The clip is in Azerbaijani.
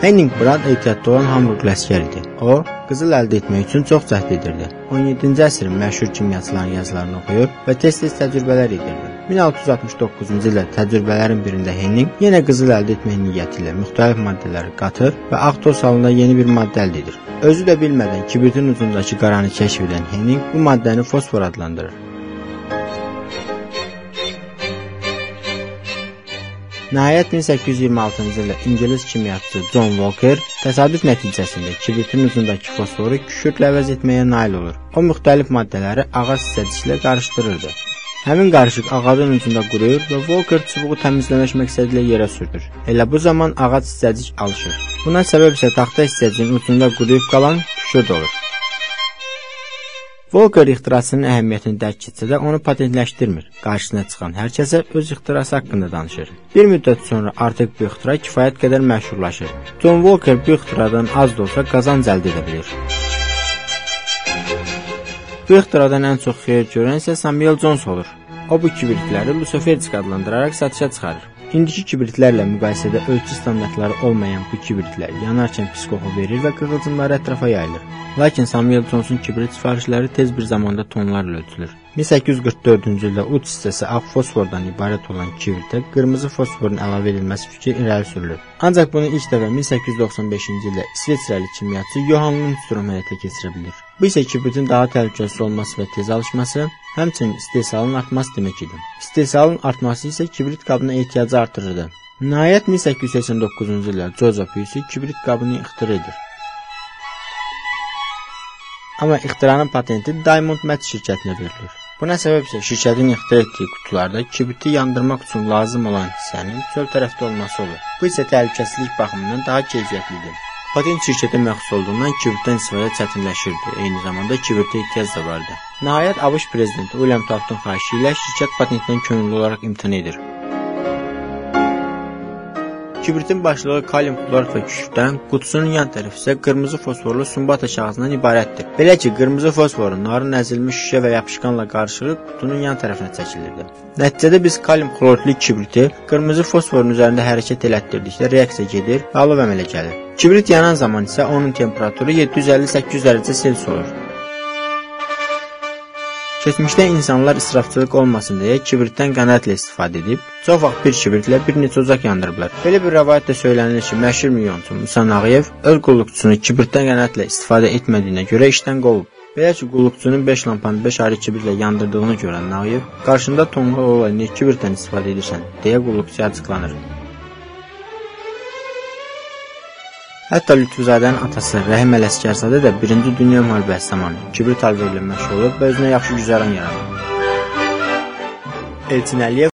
Henning Brand ehtiyatlı olan Hamburqlu əsgər idi. O, qızıl əldə etmək üçün çox cəhd edirdi. 17-ci əsrin məşhur kimyaçıların yazılarını oxuyur və tez-tez təcrübələr edirdi. 1669-cu ildə təcrübələrin birində Henning yenə qızıl əldə etmək niyyəti ilə müxtəlif maddələri qatır və ağ toz halında yeni bir maddə əldə edir. Özü də bilmədən kibritin ucundakı qaranı kəşf edən Henning bu maddəni fosfor adlandırır. Nəhayət 1826-cı ildə ingilis kimyaçısı John Walker təsadüf nəticəsində kibritin ucundakı fosforu kükürdlə əvəz etməyə nail olur. O müxtəlif maddələri ağac hissəciklə qarışdırırdı. Həmin qarışıq ağacın ucunda quruyur və Walker çubuğu təmizləmək məqsədilə yerə sürtür. Elə bu zaman ağac hissəcik alışır. Buna səbəb isə taxta hissəciyin ucunda quruyub qalan kükürd olur. Volker ixtirasının əhəmiyyətini dərk etsə də onu patentləşdirmir. Qarşısına çıxan hər kəsə öz ixtirası haqqında danışır. Bir müddət sonra artıq bu ixtira kifayət qədər məşhurlaşır. John Walker bu ixtiradan az da olsa qazanc əldə edə bilir. Bu ixtiradan ən çox xeyir görən isə Samuel Jones olur. O bu kibritləri Lucifercik adlandıraraq satışa çıxarır. İndiki kibritlərlə müqayisədə ölçü standartları olmayan bu kibritlər yanarkən pis qoxu verir və qığılcımları ətrafa yayılır. Lakin Samuel Johnson kibrit sifarişləri tez bir zamanda tonlarla ölçülür. 1844-cü ildə uç hissəsi ağ fosfordan ibarət olan kibritə qırmızı fosforun əlavə edilməsi fikri irəli sürülür. Ancaq bunu ilk dəfə 1895-ci ildə İsveçrəli kimyaçı Johann Lundstrom həyata keçirə bilir. Bu isə kibritin daha təhlükəsiz olması və tez alışması, həmçinin istehsalın artması demək idi. İstehsalın artması isə kibrit qabına ehtiyacı artırırdı. Nəhayət 1889-cu ildə Joseph Hughes kibrit qabını ixtira edir. Amma ixtiranın patenti Diamond Match şirkətinə verilir. Buna səbəb isə şirkətin ixtira etdiyi qutularda kibriti yandırmaq üçün lazım olan hissənin çöl tərəfdə olması olur. Bu isə təhlükəsizlik baxımından daha keyfiyyətlidir. Patent şirkətə məxsus olduğundan kibritdən istifadə çətinləşirdi. Eyni zamanda kibritə ehtiyac da vardı. Nəhayət ABŞ prezidenti William Taftın xahişi ilə şirkət patentdən könüllü olaraq imtina edir. Kibritin başlığı kalium xlorid və kükürddən, qutusunun yan tərəfi isə qırmızı fosforlu sumbata kağızından ibarətdir. Belə ki, qırmızı fosforun narın əzilmiş şüşə və yapışqanla qarışığı qutunun yan tərəfinə çəkilirdi. Nəticədə biz kalium xloridli kibriti qırmızı fosforun üzərində hərəkət elətdirdikdə reaksiya gedir və alov əmələ gəlir. Kibrit yanan zaman isə onun temperaturu 750-800 dərəcə Selsi olur. Keçmişdə insanlar israfçılıq olmasın deyə kibritdən qənaətlə istifadə edib, çox vaxt bir kibritlə bir neçə ocaq yandırıblar. Belə bir rəvayət də söylənilir ki, məşhur milyonçu Musa Nağıyev öz qulluqçusunu kibritdən qənaətlə istifadə etmədiyinə görə işdən qovub. Belə ki, qulluqçunun 5 lampanı 5 ayrı kibritlə yandırdığını görən Nağıyev, qarşında tonqal olan niyə kibritdən istifadə edirsən, deyə qulluqçuya açıqlanır. Hətta Lütfuzadənin atası Rəhim Ələsgərzadə də 1-ci Dünya müharibəsi zamanı kibrit alverlə məşğul olub və özünə yaxşı güzəran yaradıb. Elçin Əliyev